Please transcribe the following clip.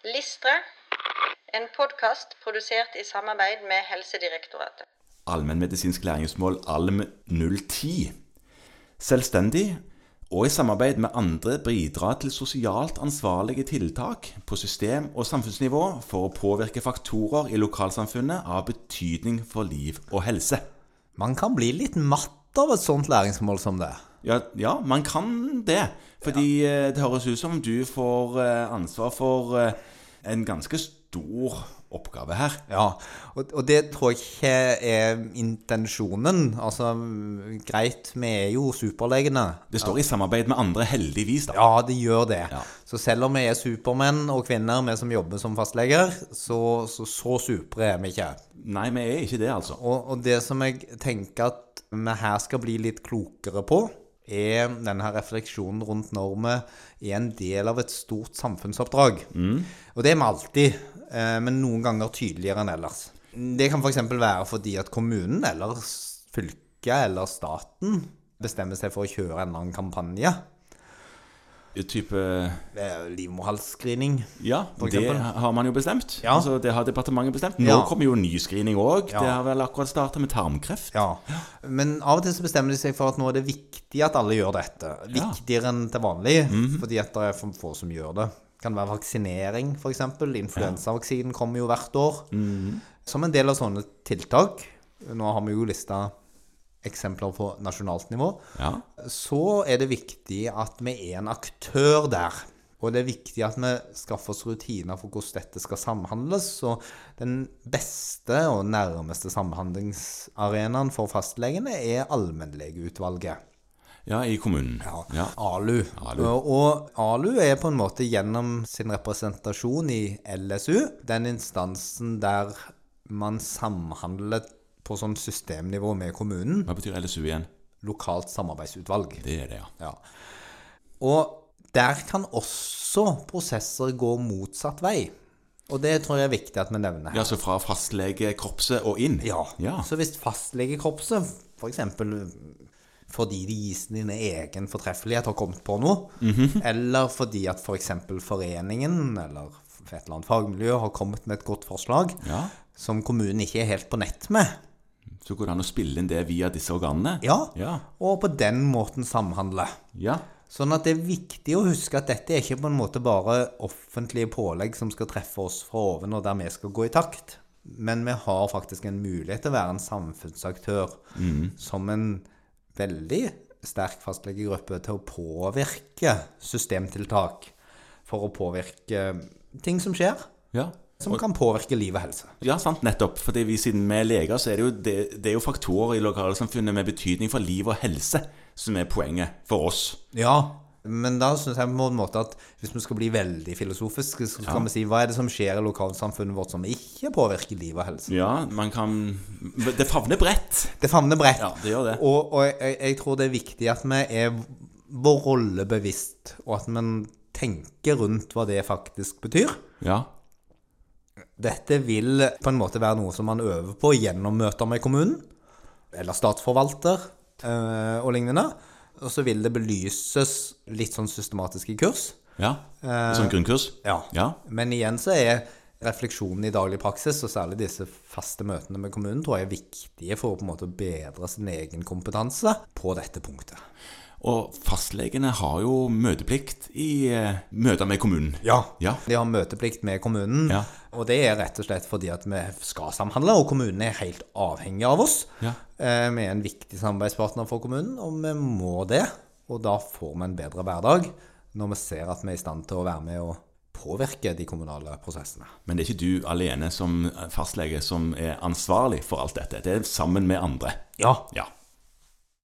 Listre, en podkast produsert i samarbeid med Helsedirektoratet. Allmennmedisinsk læringsmål ALM 010. Selvstendig og i samarbeid med andre bidra til sosialt ansvarlige tiltak på system- og samfunnsnivå for å påvirke faktorer i lokalsamfunnet av betydning for liv og helse. Man kan bli litt matt av et sånt læringsmål som det. Ja, ja man kan det. Fordi ja. det høres ut som du får eh, ansvar for eh, en ganske stor oppgave her. Ja, og, og det tror jeg ikke er intensjonen. Altså, greit, vi er jo superlegene. Det står i samarbeid med andre, heldigvis. da. Ja, det gjør det. Ja. Så selv om vi er supermenn og -kvinner, vi som jobber som fastleger, så så, så supre er vi ikke. Nei, vi er ikke det, altså. Og, og det som jeg tenker at vi her skal bli litt klokere på, er denne her refleksjonen rundt normer er en del av et stort samfunnsoppdrag. Og det er vi alltid, eh, men noen ganger tydeligere enn ellers. Det kan f.eks. være fordi at kommunen eller fylket eller staten bestemmer seg for å kjøre en eller annen kampanje. Type Livmorhalsscreening. Ja, det har man jo bestemt. Ja. Altså, Det har departementet bestemt. Nå Ja. kommer jo ny screening òg. Ja. Det har vel akkurat starta med tarmkreft. Ja. Men av og til så bestemmer de seg for at nå er det viktig at alle gjør dette. Viktigere enn til vanlig, fordi at det er for få som gjør det. Det kan være vaksinering, f.eks. Influensavaksinen kommer jo hvert år. Som en del av sånne tiltak, nå har vi jo lista eksempler på nasjonalt nivå, Ja. så er det viktig at vi er en aktør der. Og det er viktig at vi skaffer oss rutiner for hvordan dette skal samhandles. Og den beste og nærmeste samhandlingsarenaen for fastlegene er allmennlegeutvalget. ja, i kommunen. Ja. ALU. ALU. Og, og ALU er på en måte gjennom sin representasjon i LSU den instansen der man samhandler på sånn systemnivå med kommunen. Hva betyr LSU igjen? Lokalt samarbeidsutvalg. Det er det, ja. Ja. Og der kan også prosesser gå motsatt vei. Og det tror jeg er viktig at vi nevner her. Ja, Så fra fastlegekorpset og inn? Ja. ja. Så hvis fastlegekorpset, f.eks. fordi de gis din egen fortreffelighet har kommet på noe, Mhm. eller fordi at f.eks. foreningen eller et eller annet fagmiljø har kommet med et godt forslag Ja. som kommunen ikke er helt på nett med, Så går det an å spille inn det via disse organene? ja, Ja. og på den måten samhandle. ja. Sånn at det er viktig å huske at dette er ikke på en måte bare offentlige pålegg som skal treffe oss fra oven, og der vi skal gå i takt. Men vi har faktisk en mulighet til å være en samfunnsaktør som en veldig sterk fastlegegruppe til å påvirke systemtiltak for å påvirke ting som skjer, ja. Som kan påvirke liv og helse. Ja, sant, nettopp. Fordi vi siden vi er leger, så er det jo, det, det er jo faktorer i lokalsamfunnet med betydning for liv og helse som er poenget for oss. Ja, men da syns jeg på en måte at hvis vi skal bli veldig filosofiske, så skal Ja. vi si hva er det som skjer i lokalsamfunnet vårt som ikke påvirker liv og helse? Ja, man kan Det favner bredt. Det favner bredt. Ja, det gjør det. Og, og jeg, jeg tror det er viktig at vi er vår rolle bevisst, og at vi tenker rundt hva det faktisk betyr. Ja. Dette vil på en måte være noe som man øver på gjennom møter med kommunen, eller statsforvalter eh, og lignende. Og så vil det belyses litt sånn systematisk i kurs. ja. Som grunnkurs? Ja. Ja. Men igjen så er refleksjonen i daglig praksis, og særlig disse faste møtene med kommunen, tror jeg er viktige for å på en måte bedre sin egen kompetanse på dette punktet. Og fastlegene har jo møteplikt i eh, møter med kommunen. Ja. Ja. De har møteplikt med kommunen, Ja. og det er rett og slett fordi at vi skal samhandle, og kommunen er helt avhengig av oss. Ja. Eh, Vi er en viktig samarbeidspartner for kommunen, og vi må det. Og da får vi en bedre hverdag når vi ser at vi er i stand til å være med og påvirke de kommunale prosessene. Men det er ikke du alene som fastlege som er ansvarlig for alt dette. Det er sammen med andre. Ja, Ja.